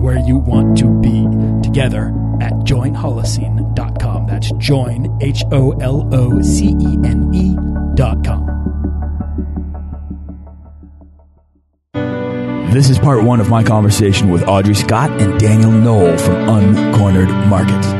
where you want to be together at joinholocene.com. That's join, H O L O C E N E.com. This is part one of my conversation with Audrey Scott and Daniel Noll from Uncornered Market.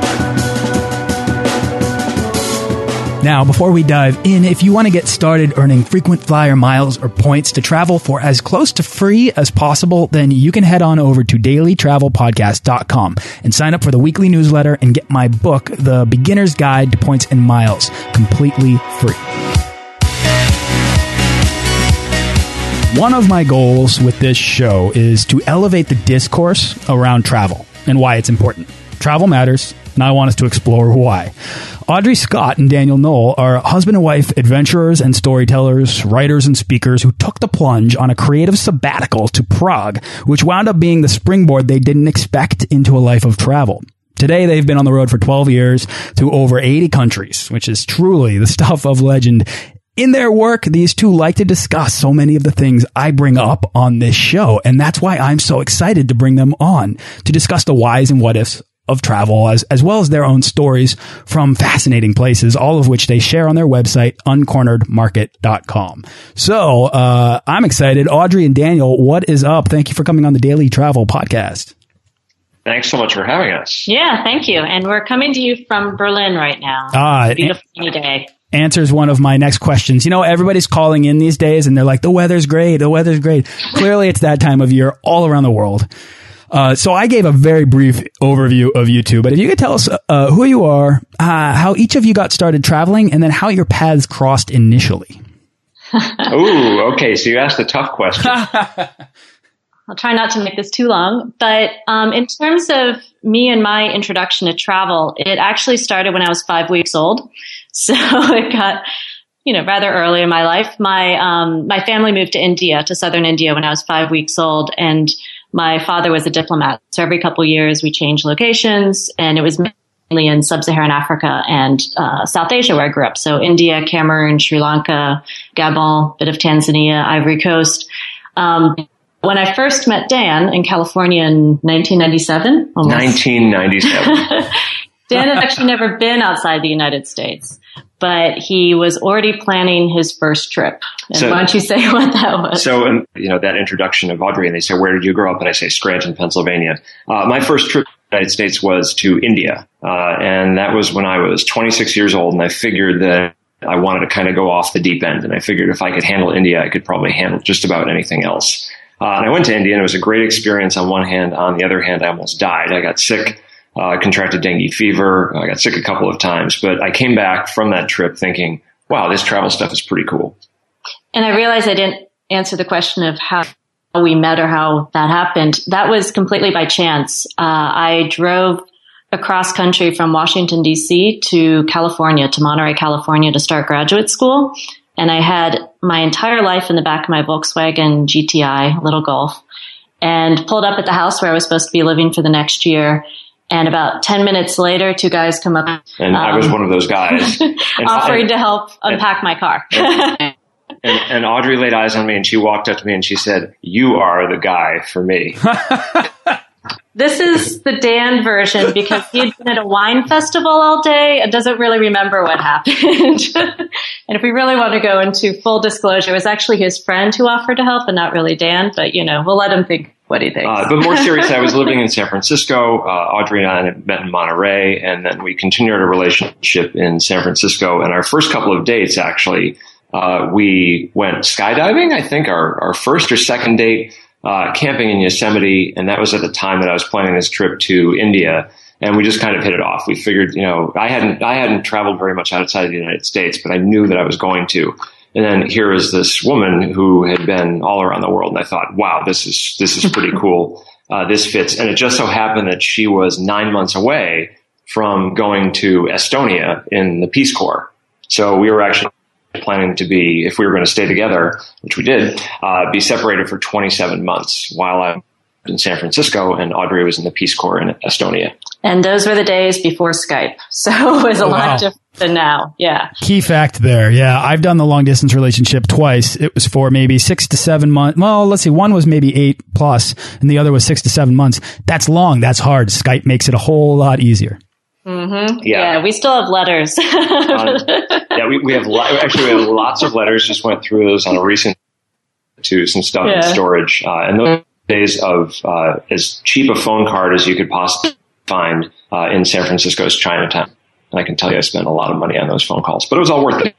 Now, before we dive in, if you want to get started earning frequent flyer miles or points to travel for as close to free as possible, then you can head on over to dailytravelpodcast.com and sign up for the weekly newsletter and get my book, The Beginner's Guide to Points and Miles, completely free. One of my goals with this show is to elevate the discourse around travel and why it's important. Travel matters, and I want us to explore why. Audrey Scott and Daniel Noll are husband and wife adventurers and storytellers, writers and speakers who took the plunge on a creative sabbatical to Prague, which wound up being the springboard they didn't expect into a life of travel. Today, they've been on the road for 12 years to over 80 countries, which is truly the stuff of legend in their work, these two like to discuss so many of the things I bring up on this show. And that's why I'm so excited to bring them on to discuss the whys and what ifs of travel as, as well as their own stories from fascinating places, all of which they share on their website, uncorneredmarket.com. So, uh, I'm excited. Audrey and Daniel, what is up? Thank you for coming on the Daily Travel Podcast. Thanks so much for having us. Yeah, thank you. And we're coming to you from Berlin right now. Ah, it's beautiful day answers one of my next questions. You know, everybody's calling in these days and they're like, the weather's great. The weather's great. Clearly it's that time of year all around the world. Uh, so I gave a very brief overview of you two, but if you could tell us uh, who you are, uh, how each of you got started traveling, and then how your paths crossed initially. Ooh, okay. So you asked a tough question. I'll try not to make this too long, but um, in terms of me and my introduction to travel, it actually started when I was five weeks old. So it got, you know, rather early in my life. My, um, my family moved to India, to southern India when I was five weeks old and my father was a diplomat. So every couple years we changed locations and it was mainly in sub-Saharan Africa and, uh, South Asia where I grew up. So India, Cameroon, Sri Lanka, Gabon, bit of Tanzania, Ivory Coast. Um, when I first met Dan in California in 1997, 1997. Dan had actually never been outside the United States, but he was already planning his first trip. And so, why don't you say what that was? So, um, you know, that introduction of Audrey, and they say, where did you grow up? And I say, Scranton, Pennsylvania. Uh, my first trip to the United States was to India. Uh, and that was when I was 26 years old. And I figured that I wanted to kind of go off the deep end. And I figured if I could handle India, I could probably handle just about anything else. Uh, and I went to India and it was a great experience on one hand. On the other hand, I almost died. I got sick uh, contracted dengue fever. I got sick a couple of times, but I came back from that trip thinking, wow, this travel stuff is pretty cool. And I realized I didn't answer the question of how we met or how that happened. That was completely by chance. Uh, I drove across country from Washington DC to California, to Monterey, California to start graduate school. And I had my entire life in the back of my Volkswagen GTI, little Golf, and pulled up at the house where I was supposed to be living for the next year and about 10 minutes later, two guys come up. And um, I was um, one of those guys. offering to help unpack and, my car. and, and, Audrey laid eyes on me and she walked up to me and she said, You are the guy for me. this is the Dan version because he had been at a wine festival all day and doesn't really remember what happened. and if we really want to go into full disclosure, it was actually his friend who offered to help and not really Dan, but you know, we'll let him think what do you think? Uh, but more seriously, I was living in San Francisco. Uh, Audrey and I met in Monterey, and then we continued our relationship in San Francisco. And our first couple of dates, actually, Uh, we went skydiving. I think our our first or second date, uh, camping in Yosemite, and that was at the time that I was planning this trip to India. And we just kind of hit it off. We figured, you know, I hadn't I hadn't traveled very much outside of the United States, but I knew that I was going to. And then here is this woman who had been all around the world, and I thought, wow, this is this is pretty cool. Uh, this fits. And it just so happened that she was nine months away from going to Estonia in the Peace Corps. So we were actually planning to be, if we were going to stay together, which we did, uh, be separated for 27 months while I was in San Francisco, and Audrey was in the Peace Corps in Estonia. And those were the days before Skype. So it was a oh, lot wow. different than now. Yeah. Key fact there. Yeah. I've done the long distance relationship twice. It was for maybe six to seven months. Well, let's see. One was maybe eight plus, and the other was six to seven months. That's long. That's hard. Skype makes it a whole lot easier. Mm-hmm. Yeah. yeah. we still have letters. um, yeah, we, we have actually we have lots of letters. Just went through those on a recent to some stuff yeah. in storage, uh, and those days of uh, as cheap a phone card as you could possibly find uh, in San Francisco's Chinatown. And I can tell you, I spent a lot of money on those phone calls, but it was all worth it.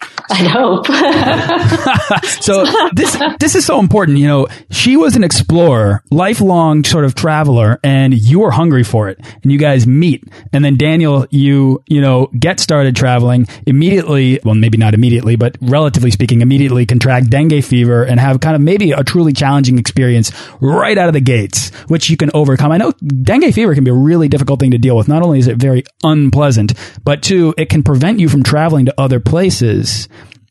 I hope. so this this is so important. You know, she was an explorer, lifelong sort of traveler, and you were hungry for it. And you guys meet, and then Daniel, you you know get started traveling immediately. Well, maybe not immediately, but relatively speaking, immediately contract dengue fever and have kind of maybe a truly challenging experience right out of the gates, which you can overcome. I know dengue fever can be a really difficult thing to deal with. Not only is it very unpleasant, but two, it can prevent you from traveling to other places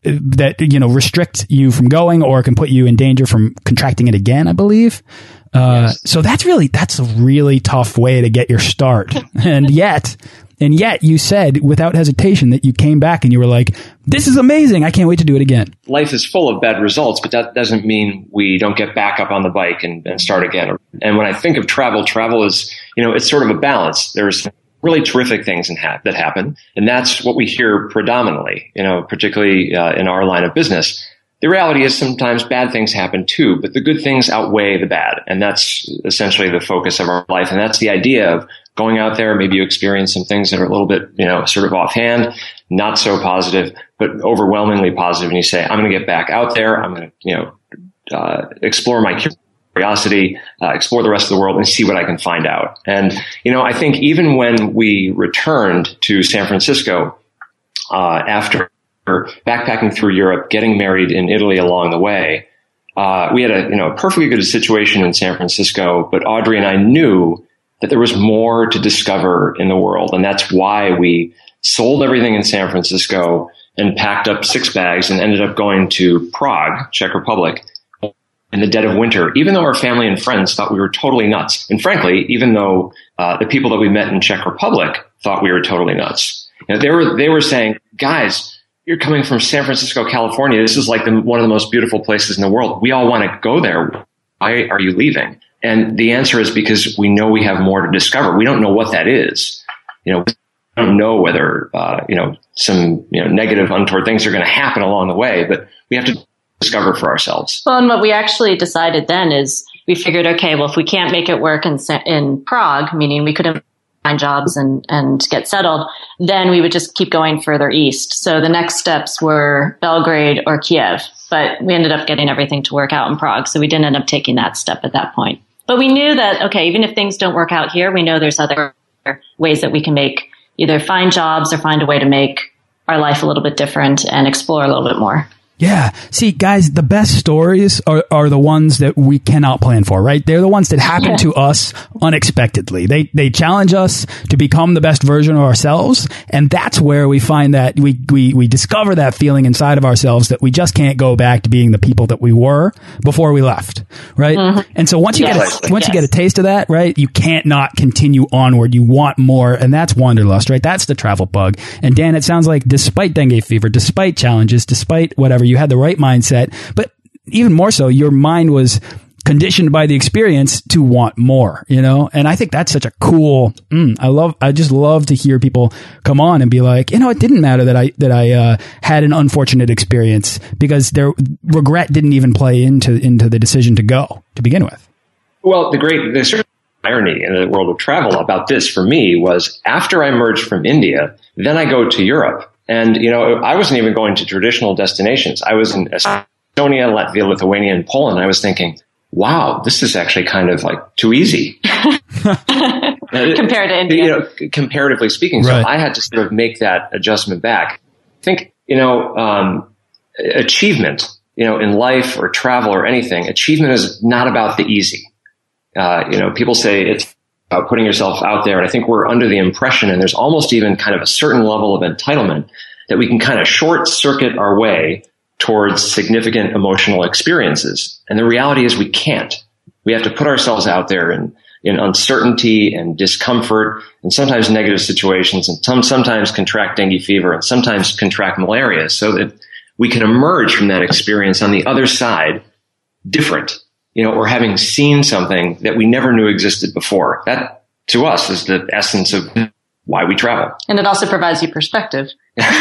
that you know restrict you from going or can put you in danger from contracting it again. I believe. Uh, yes. So that's really that's a really tough way to get your start, and yet. And yet you said without hesitation that you came back and you were like, this is amazing. I can't wait to do it again. Life is full of bad results, but that doesn't mean we don't get back up on the bike and, and start again. And when I think of travel, travel is, you know, it's sort of a balance. There's really terrific things ha- that happen. And that's what we hear predominantly, you know, particularly uh, in our line of business. The reality is sometimes bad things happen too, but the good things outweigh the bad. And that's essentially the focus of our life. And that's the idea of going out there. Maybe you experience some things that are a little bit, you know, sort of offhand, not so positive, but overwhelmingly positive. And you say, I'm going to get back out there. I'm going to, you know, uh, explore my curiosity, uh, explore the rest of the world and see what I can find out. And, you know, I think even when we returned to San Francisco, uh, after backpacking through Europe, getting married in Italy along the way, uh, we had a, you know, a perfectly good situation in San Francisco, but Audrey and I knew that there was more to discover in the world. And that's why we sold everything in San Francisco and packed up six bags and ended up going to Prague, Czech Republic, in the dead of winter, even though our family and friends thought we were totally nuts. And frankly, even though uh, the people that we met in Czech Republic thought we were totally nuts, you know, they were they were saying, "Guys, you're coming from San Francisco, California. This is like the, one of the most beautiful places in the world. We all want to go there. Why are you leaving?" And the answer is because we know we have more to discover. We don't know what that is. You know, we don't know whether uh, you know some you know negative, untoward things are going to happen along the way, but we have to discover for ourselves. Well, and what we actually decided then is we figured, okay, well, if we can't make it work in in Prague, meaning we couldn't find jobs and and get settled, then we would just keep going further east. So the next steps were Belgrade or Kiev, but we ended up getting everything to work out in Prague, so we didn't end up taking that step at that point. But we knew that okay, even if things don't work out here, we know there's other ways that we can make either find jobs or find a way to make our life a little bit different and explore a little bit more. Yeah. See, guys, the best stories are, are the ones that we cannot plan for, right? They're the ones that happen yeah. to us unexpectedly. They, they challenge us to become the best version of ourselves. And that's where we find that we, we, we discover that feeling inside of ourselves that we just can't go back to being the people that we were before we left, right? Mm -hmm. And so once you yes. get, a, once yes. you get a taste of that, right, you can't not continue onward. You want more. And that's wanderlust, right? That's the travel bug. And Dan, it sounds like despite dengue fever, despite challenges, despite whatever, you had the right mindset, but even more so, your mind was conditioned by the experience to want more, you know? And I think that's such a cool, mm, I love, I just love to hear people come on and be like, you know, it didn't matter that I, that I, uh, had an unfortunate experience because their regret didn't even play into, into the decision to go to begin with. Well, the great, the irony in the world of travel about this for me was after I emerged from India, then I go to Europe And, you know, I wasn't even going to traditional destinations. I was in Estonia, Latvia, Lithuania, and Poland. I was thinking, wow, this is actually kind of like too easy. Compared to India. You know, comparatively speaking. Right. So I had to sort of make that adjustment back. I think, you know, um, achievement, you know, in life or travel or anything, achievement is not about the easy. Uh, you know, people say it's about putting yourself out there. And I think we're under the impression, and there's almost even kind of a certain level of entitlement that we can kind of short circuit our way towards significant emotional experiences. And the reality is we can't. We have to put ourselves out there in, in uncertainty and discomfort and sometimes negative situations and some, sometimes contract dengue fever and sometimes contract malaria so that we can emerge from that experience on the other side different, you know, or having seen something that we never knew existed before. That to us is the essence of why we travel. And it also provides you perspective. yeah,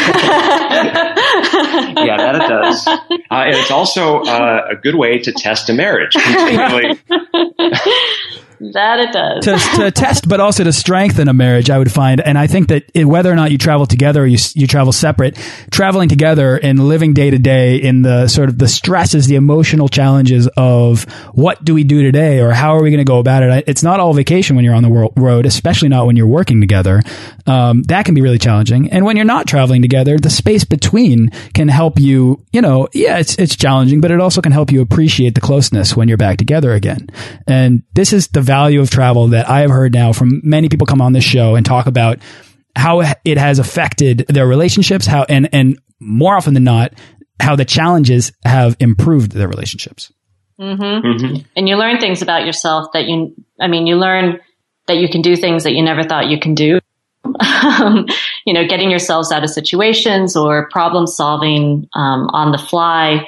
that it does. Uh, and it's also uh, a good way to test a marriage continually. That it does. to, to test, but also to strengthen a marriage, I would find. And I think that it, whether or not you travel together or you, you travel separate, traveling together and living day to day in the sort of the stresses, the emotional challenges of what do we do today or how are we going to go about it? It's not all vacation when you're on the road, especially not when you're working together. Um, that can be really challenging. And when you're not traveling together, the space between can help you, you know, yeah, it's, it's challenging, but it also can help you appreciate the closeness when you're back together again. And this is the value of travel that I have heard now from many people come on this show and talk about how it has affected their relationships, how and and more often than not, how the challenges have improved their relationships. Mm -hmm. Mm -hmm. And you learn things about yourself that you, I mean, you learn that you can do things that you never thought you can do. Um, you know, getting yourselves out of situations or problem solving um, on the fly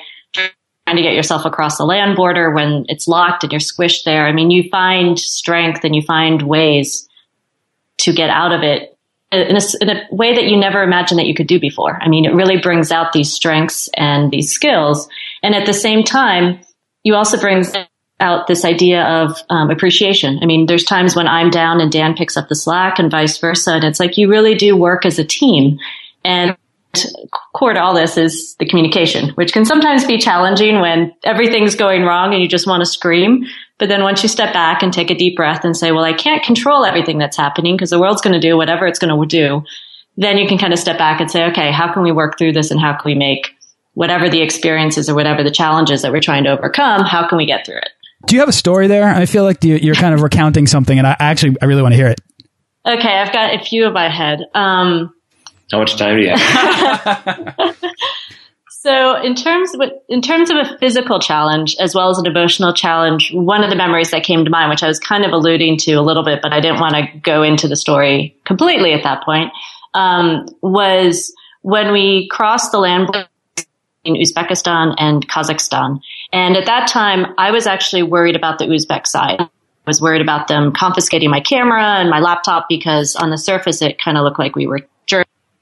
trying to get yourself across the land border when it's locked and you're squished there. I mean, you find strength and you find ways to get out of it in a, in a, way that you never imagined that you could do before. I mean, it really brings out these strengths and these skills. And at the same time, you also brings out this idea of um, appreciation. I mean, there's times when I'm down and Dan picks up the slack and vice versa. And it's like you really do work as a team. And core to all this is the communication, which can sometimes be challenging when everything's going wrong and you just want to scream. But then once you step back and take a deep breath and say, well, I can't control everything that's happening because the world's going to do whatever it's going to do. Then you can kind of step back and say, okay, how can we work through this and how can we make whatever the experiences or whatever the challenges that we're trying to overcome, how can we get through it? Do you have a story there? I feel like you're kind of recounting something and I actually, I really want to hear it. Okay. I've got a few in my head. Um, how much time do you have? so, in terms of, in terms of a physical challenge as well as an emotional challenge, one of the memories that came to mind, which I was kind of alluding to a little bit, but I didn't want to go into the story completely at that point, um, was when we crossed the land in Uzbekistan and Kazakhstan. And at that time, I was actually worried about the Uzbek side. I was worried about them confiscating my camera and my laptop because on the surface it kind of looked like we were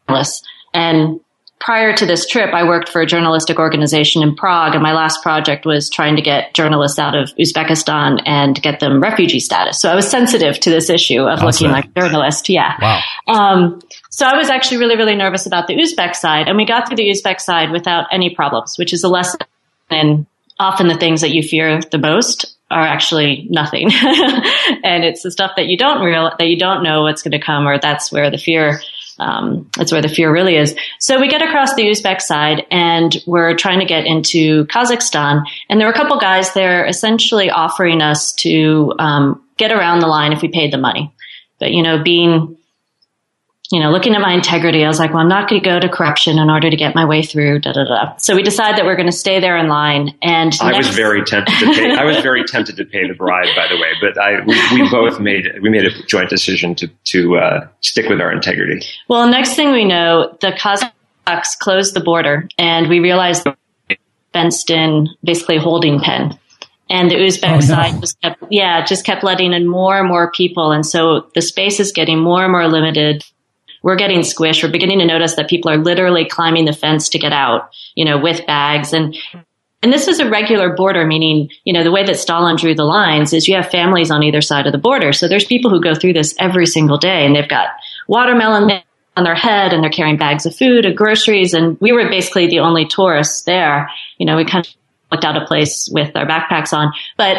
journalists. And prior to this trip, I worked for a journalistic organization in Prague, and my last project was trying to get journalists out of Uzbekistan and get them refugee status. So I was sensitive to this issue of awesome. looking like a journalist. Yeah. Wow. Um, so I was actually really, really nervous about the Uzbek side, and we got through the Uzbek side without any problems, which is a lesson in often the things that you fear the most are actually nothing. and it's the stuff that you don't real that you don't know what's going to come, or that's where the fear um, that's where the fear really is. So we get across the Uzbek side and we're trying to get into Kazakhstan. And there were a couple guys there essentially offering us to um, get around the line if we paid the money. But, you know, being you know, looking at my integrity, I was like, well, I'm not going to go to corruption in order to get my way through. Da da da. So we decided that we're going to stay there in line. And I next- was very tempted to pay. I was very tempted to pay the bribe, by the way. But I, we, we both made we made a joint decision to to uh, stick with our integrity. Well, next thing we know, the Kazakhs closed the border, and we realized fenced in, basically holding pen and the Uzbek oh, no. side just kept, yeah, just kept letting in more and more people. And so the space is getting more and more limited we're getting squished. We're beginning to notice that people are literally climbing the fence to get out, you know, with bags. And, and this is a regular border, meaning, you know, the way that Stalin drew the lines is you have families on either side of the border. So there's people who go through this every single day and they've got watermelon on their head and they're carrying bags of food and groceries. And we were basically the only tourists there. You know, we kind of looked out a place with our backpacks on, but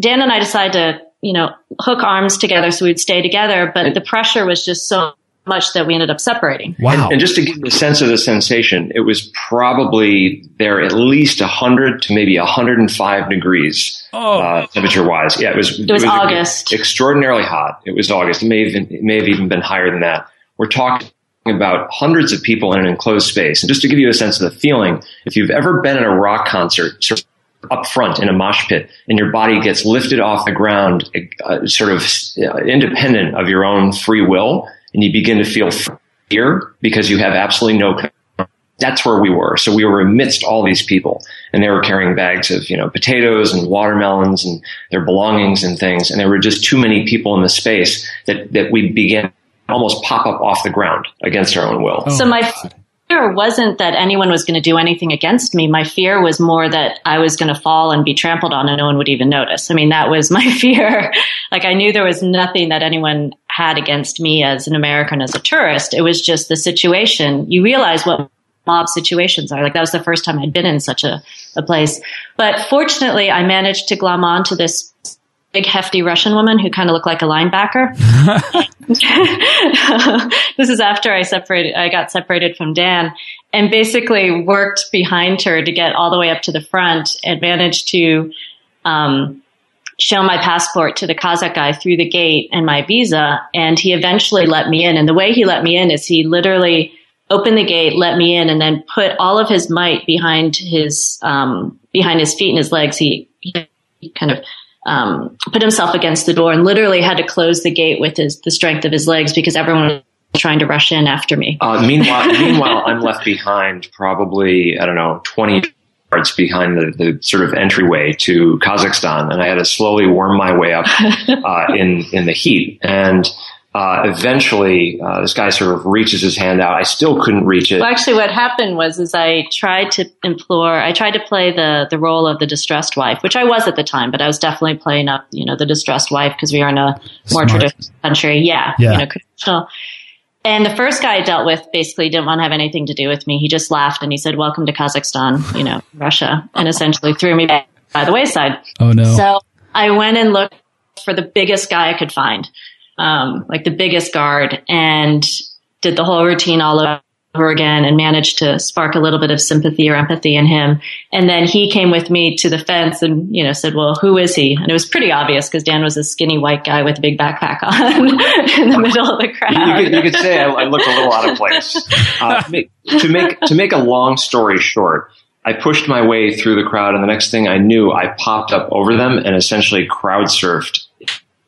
Dan and I decided to, you know, hook arms together so we'd stay together. But the pressure was just so much that we ended up separating. Wow. And, and, just to give you a sense of the sensation, it was probably there at least 100 to maybe 105 degrees oh. uh, temperature wise. Yeah, it was, it was, it was August. Extraordinarily hot. It was August. It may, even, it may have even been higher than that. We're talking about hundreds of people in an enclosed space. And just to give you a sense of the feeling, if you've ever been at a rock concert, sort of up front in a mosh pit and your body gets lifted off the ground, uh, sort of uh, independent of your own free will, and you begin to feel fear because you have absolutely no that's where we were. So we were amidst all these people and they were carrying bags of, you know, potatoes and watermelons and their belongings and things. And there were just too many people in the space that, that we began almost pop up off the ground against our own will. So my oh. Fear wasn't that anyone was going to do anything against me. My fear was more that I was going to fall and be trampled on and no one would even notice. I mean, that was my fear. like I knew there was nothing that anyone had against me as an American, as a tourist. It was just the situation. You realize what mob situations are. Like that was the first time I'd been in such a, a place. But fortunately, I managed to glom on to this big hefty Russian woman who kind of looked like a linebacker. this is after I separated, I got separated from Dan and basically worked behind her to get all the way up to the front and managed to, um, show my passport to the Kazakh guy through the gate and my visa. And he eventually let me in. And the way he let me in is he literally opened the gate, let me in, and then put all of his might behind his, um, behind his feet and his legs. He, he kind of um, put himself against the door and literally had to close the gate with his, the strength of his legs because everyone was trying to rush in after me. Uh, meanwhile, meanwhile, I'm left behind probably, I don't know, 20 yards behind the, the sort of entryway to Kazakhstan. And I had to slowly worm my way up, uh, in, in the heat. And, uh, eventually, uh, this guy sort of reaches his hand out. I still couldn't reach it. Well, actually, what happened was, is I tried to implore. I tried to play the the role of the distressed wife, which I was at the time, but I was definitely playing up, you know, the distressed wife because we are in a more Smart. traditional country. Yeah, yeah, you know, traditional. And the first guy I dealt with basically didn't want to have anything to do with me. He just laughed and he said, "Welcome to Kazakhstan," you know, Russia, and essentially threw me by the wayside. Oh no! So I went and looked for the biggest guy I could find um, like the biggest guard and did the whole routine all over again and managed to spark a little bit of sympathy or empathy in him. And then he came with me to the fence and, you know, said, well, who is he? And it was pretty obvious because Dan was a skinny white guy with a big backpack on in the middle of the crowd. You could, you could say I, I, looked a little out of place. Uh, to, make, to make, to make a long story short, I pushed my way through the crowd and the next thing I knew, I popped up over them and essentially crowd surfed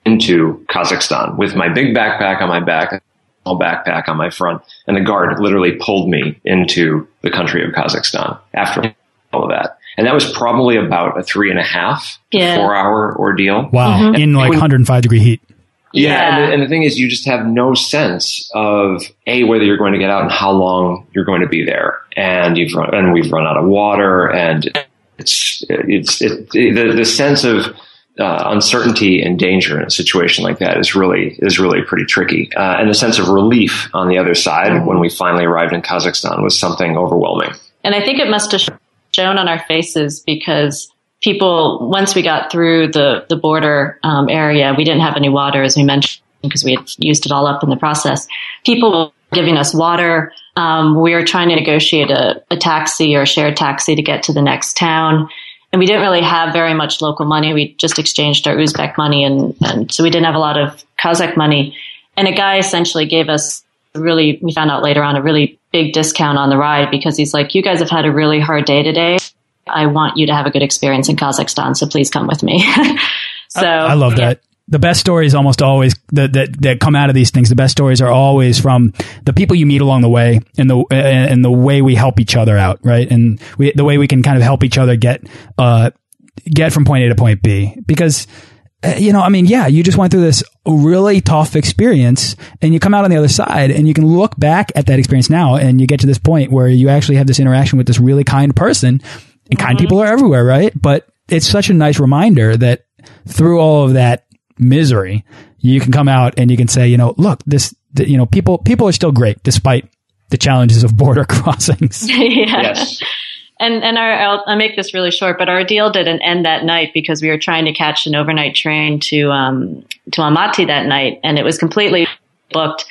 into Kazakhstan with my big backpack on my back, small backpack on my front, and the guard literally pulled me into the country of Kazakhstan after all of that. And that was probably about a three and a half, yeah. four hour ordeal. Wow. Mm-hmm. In like 105 degree heat. Yeah. yeah. And, the, and, the, thing is, you just have no sense of A, whether you're going to get out and how long you're going to be there. And you've run, and we've run out of water and it's, it's, it, the, the sense of, uh, uncertainty and danger in a situation like that is really is really pretty tricky. Uh, and the sense of relief on the other side mm-hmm. when we finally arrived in Kazakhstan was something overwhelming. And I think it must have shown on our faces because people once we got through the the border um, area, we didn't have any water as we mentioned because we had used it all up in the process. People were giving us water. Um, we were trying to negotiate a, a taxi or a shared taxi to get to the next town and we didn't really have very much local money. We just exchanged our Uzbek money, and, and so we didn't have a lot of Kazakh money. And a guy essentially gave us really, we found out later on, a really big discount on the ride because he's like, you guys have had a really hard day today. I want you to have a good experience in Kazakhstan, so please come with me. so I, I love that the best stories almost always that, that that come out of these things. The best stories are always from the people you meet along the way, and the and the way we help each other out, right? And we, the way we can kind of help each other get uh get from point A to point B. Because uh, you know, I mean, yeah, you just went through this really tough experience, and you come out on the other side, and you can look back at that experience now, and you get to this point where you actually have this interaction with this really kind person, and kind mm -hmm. people are everywhere, right? But it's such a nice reminder that through all of that misery, you can come out and you can say, you know, look, this you know, people people are still great despite the challenges of border crossings. yeah. Yes. And and our I'll, I'll, make this really short, but our deal didn't end that night because we were trying to catch an overnight train to um, to Almaty that night, and it was completely booked.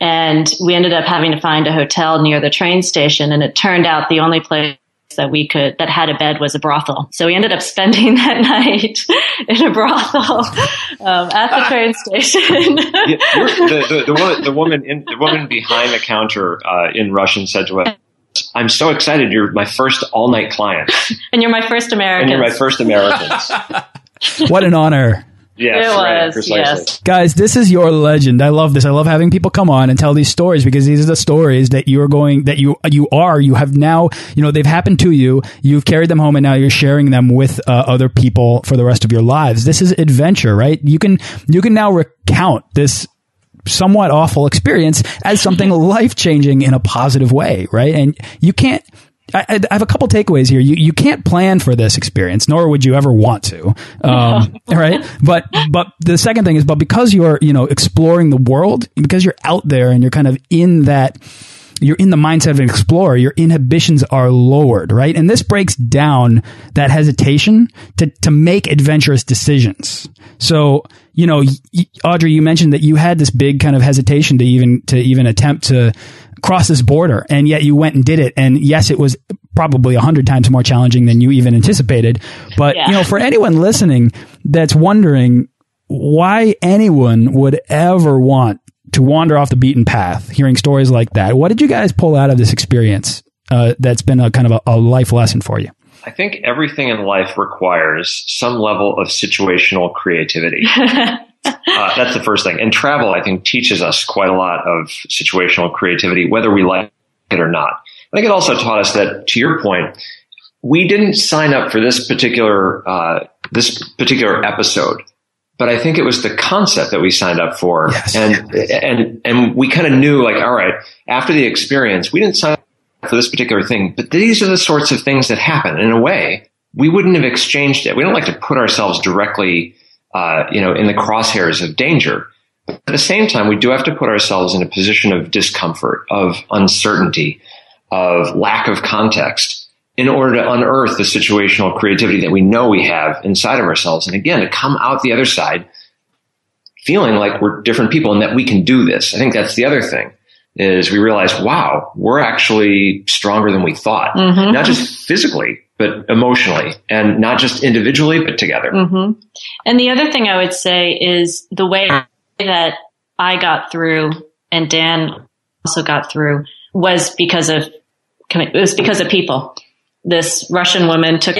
And we ended up having to find a hotel near the train station, and it turned out the only place that we could that had a bed was a brothel. So we ended up spending that night in a brothel um, at the train station. yeah, the, the, the, woman, the woman, in, the woman behind the counter uh, in Russian said to us, I'm so excited. You're my first all night client. and you're my first American. And you're my first Americans. what an honor. Yes, it right, was. Precisely. Yes. Guys, this is your legend. I love this. I love having people come on and tell these stories because these are the stories that you're going, that you, you are, you have now, you know, they've happened to you. You've carried them home and now you're sharing them with uh, other people for the rest of your lives. This is adventure, right? You can, you can now recount this somewhat awful experience as something life changing in a positive way, right? And you can't, I, I, have a couple takeaways here. You you can't plan for this experience, nor would you ever want to, um, right? But but the second thing is, but because you're you know exploring the world, because you're out there and you're kind of in that, you're in the mindset of an explorer. Your inhibitions are lowered, right? And this breaks down that hesitation to to make adventurous decisions. So you know, Audrey, you mentioned that you had this big kind of hesitation to even to even attempt to cross this border, and yet you went and did it. And yes, it was probably a hundred times more challenging than you even anticipated. But yeah. you know, for anyone listening that's wondering why anyone would ever want to wander off the beaten path, hearing stories like that, what did you guys pull out of this experience uh, that's been a kind of a, a life lesson for you? I think everything in life requires some level of situational creativity. uh, that's the first thing. And travel, I think, teaches us quite a lot of situational creativity, whether we like it or not. I think it also taught us that, to your point, we didn't sign up for this particular uh, this particular episode, but I think it was the concept that we signed up for, yes. and and and we kind of knew, like, all right, after the experience, we didn't sign for this particular thing, but these are the sorts of things that happen. In a way, we wouldn't have exchanged it. We don't like to put ourselves directly, uh, you know, in the crosshairs of danger. But at the same time, we do have to put ourselves in a position of discomfort, of uncertainty, of lack of context in order to unearth the situational creativity that we know we have inside of ourselves. And again, to come out the other side feeling like we're different people and that we can do this. I think that's the other thing is we realize, wow, we're actually stronger than we thought, mm-hmm. not just physically, but emotionally and not just individually, but together. Mm-hmm. And the other thing I would say is the way that I got through and Dan also got through was because of, it was because of people. This Russian woman took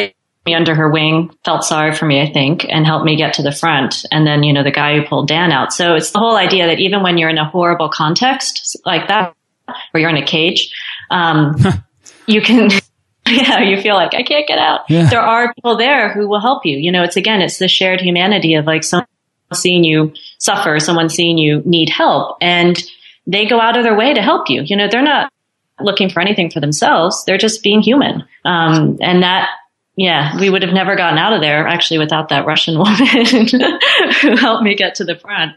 me under her wing, felt sorry for me, I think, and helped me get to the front. And then, you know, the guy who pulled Dan out. So it's the whole idea that even when you're in a horrible context like that, where you're in a cage, um, you can, yeah, you feel like I can't get out. Yeah. There are people there who will help you. You know, it's again, it's the shared humanity of like someone seeing you suffer, someone seeing you need help, and they go out of their way to help you. You know, they're not looking for anything for themselves. They're just being human. Um, and that yeah, we would have never gotten out of there actually without that Russian woman who helped me get to the front.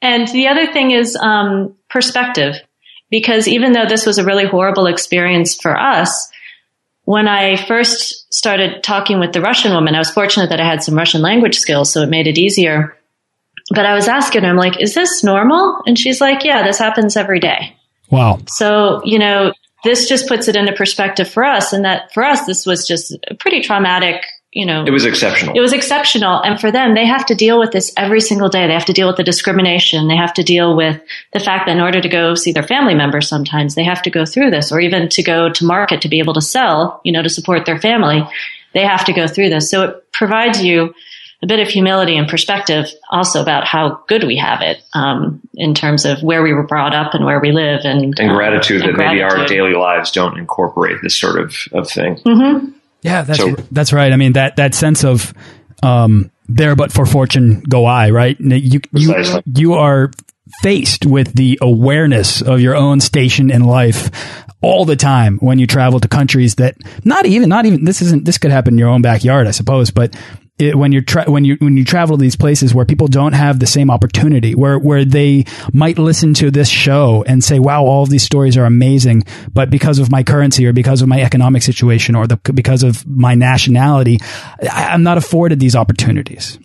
And the other thing is um, perspective, because even though this was a really horrible experience for us, when I first started talking with the Russian woman, I was fortunate that I had some Russian language skills, so it made it easier. But I was asking her, I'm like, is this normal? And she's like, yeah, this happens every day. Wow. So, you know, this just puts it into perspective for us and that for us this was just a pretty traumatic you know. It was exceptional. It was exceptional. And for them they have to deal with this every single day. They have to deal with the discrimination. They have to deal with the fact that in order to go see their family members sometimes they have to go through this or even to go to market to be able to sell you know to support their family they have to go through this. So it provides you a bit of humility and perspective also about how good we have it um, in terms of where we were brought up and where we live and, and gratitude um, and that gratitude. maybe our daily lives don't incorporate this sort of, of thing. Mm-hmm. Yeah, that's, so, that's right. I mean, that, that sense of, um, there, but for fortune go I, right? You, you, you are faced with the awareness of your own station in life all the time when you travel to countries that not even not even this isn't this could happen in your own backyard I suppose but it, when you're when you when you travel to these places where people don't have the same opportunity, where where they might listen to this show and say, "Wow, all of these stories are amazing," but because of my currency or because of my economic situation or the, because of my nationality, I, I'm not afforded these opportunities.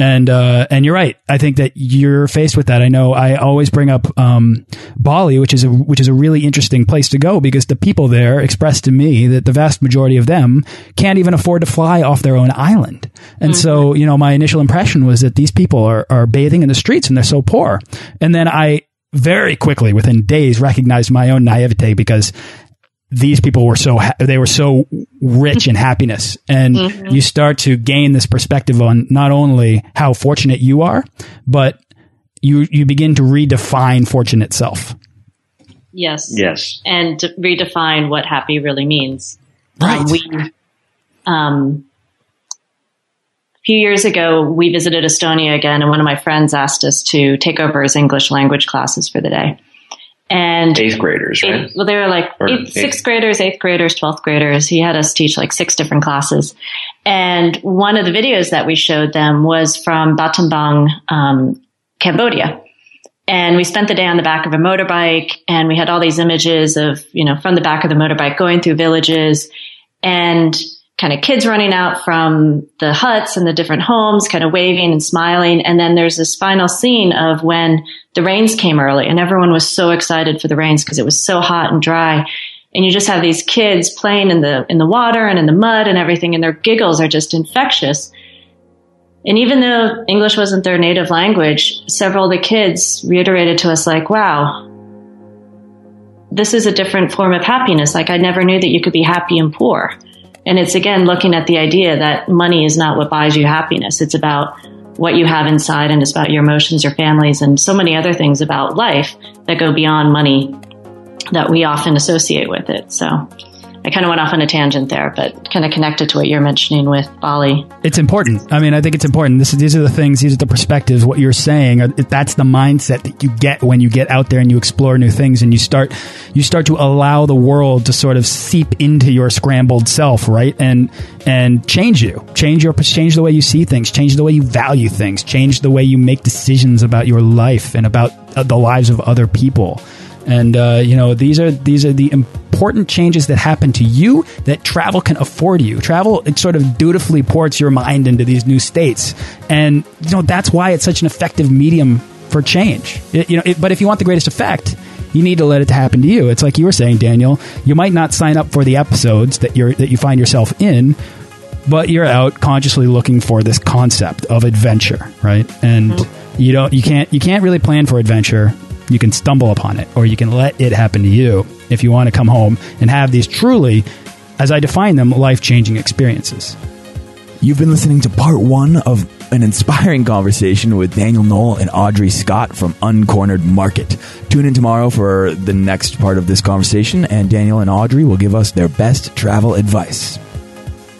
And uh, and you're right. I think that you're faced with that. I know. I always bring up um, Bali, which is a which is a really interesting place to go because the people there expressed to me that the vast majority of them can't even afford to fly off their own island. And mm -hmm. so, mm-hmm. you know, my initial impression was that these people are are bathing in the streets and they're so poor. And then I very quickly, within days, recognized my own naivete because these people were so they were so rich in happiness. And mm -hmm. you start to gain this perspective on not only how fortunate you are but you you begin to redefine fortune itself. Yes. Yes. And to redefine what happy really means. Right. um, we um a few years ago we visited estonia again and one of my friends asked us to take over his english language classes for the day and eighth graders, right? Eighth, well, they were like eighth, sixth graders, eighth graders, twelfth graders. He had us teach like six different classes, and one of the videos that we showed them was from Battambang, um, Cambodia. And we spent the day on the back of a motorbike, and we had all these images of you know from the back of the motorbike going through villages, and kind of kids running out from the huts and the different homes, kind of waving and smiling. And then there's this final scene of when the rains came early and everyone was so excited for the rains because it was so hot and dry. And you just have these kids playing in the, in the water and in the mud and everything and their giggles are just infectious. And even though English wasn't their native language, several of the kids reiterated to us like, wow, this is a different form of happiness. Like I never knew that you could be happy and poor. And it's again looking at the idea that money is not what buys you happiness. It's about what you have inside and it's about your emotions, your families, and so many other things about life that go beyond money that we often associate with it. So I kind of went off on a tangent there, but kind of connected to what you're mentioning with Bali. It's important. I mean, I think it's important. This, these are the things, these are the perspectives, what you're saying. That's the mindset that you get when you get out there and you explore new things and you start, you start to allow the world to sort of seep into your scrambled self, right? And, and change you, change your, change the way you see things, change the way you value things, change the way you make decisions about your life and about uh, the lives of other people. And uh, you know, these are these are the important changes that happen to you that travel can afford you. Travel it sort of dutifully ports your mind into these new states, and you know that's why it's such an effective medium for change. It, you know, it, but if you want the greatest effect, you need to let it happen to you. It's like you were saying, Daniel. You might not sign up for the episodes that you're that you find yourself in, but you're out consciously looking for this concept of adventure, right? And mm -hmm. you don't you can't you can't really plan for adventure you can stumble upon it or you can let it happen to you if you want to come home and have these truly, as I define them, life changing experiences. You've been listening to part one of an inspiring conversation with Daniel Noll and Audrey Scott from Uncornered Market. Tune in tomorrow for the next part of this conversation, and Daniel and Audrey will give us their best travel advice.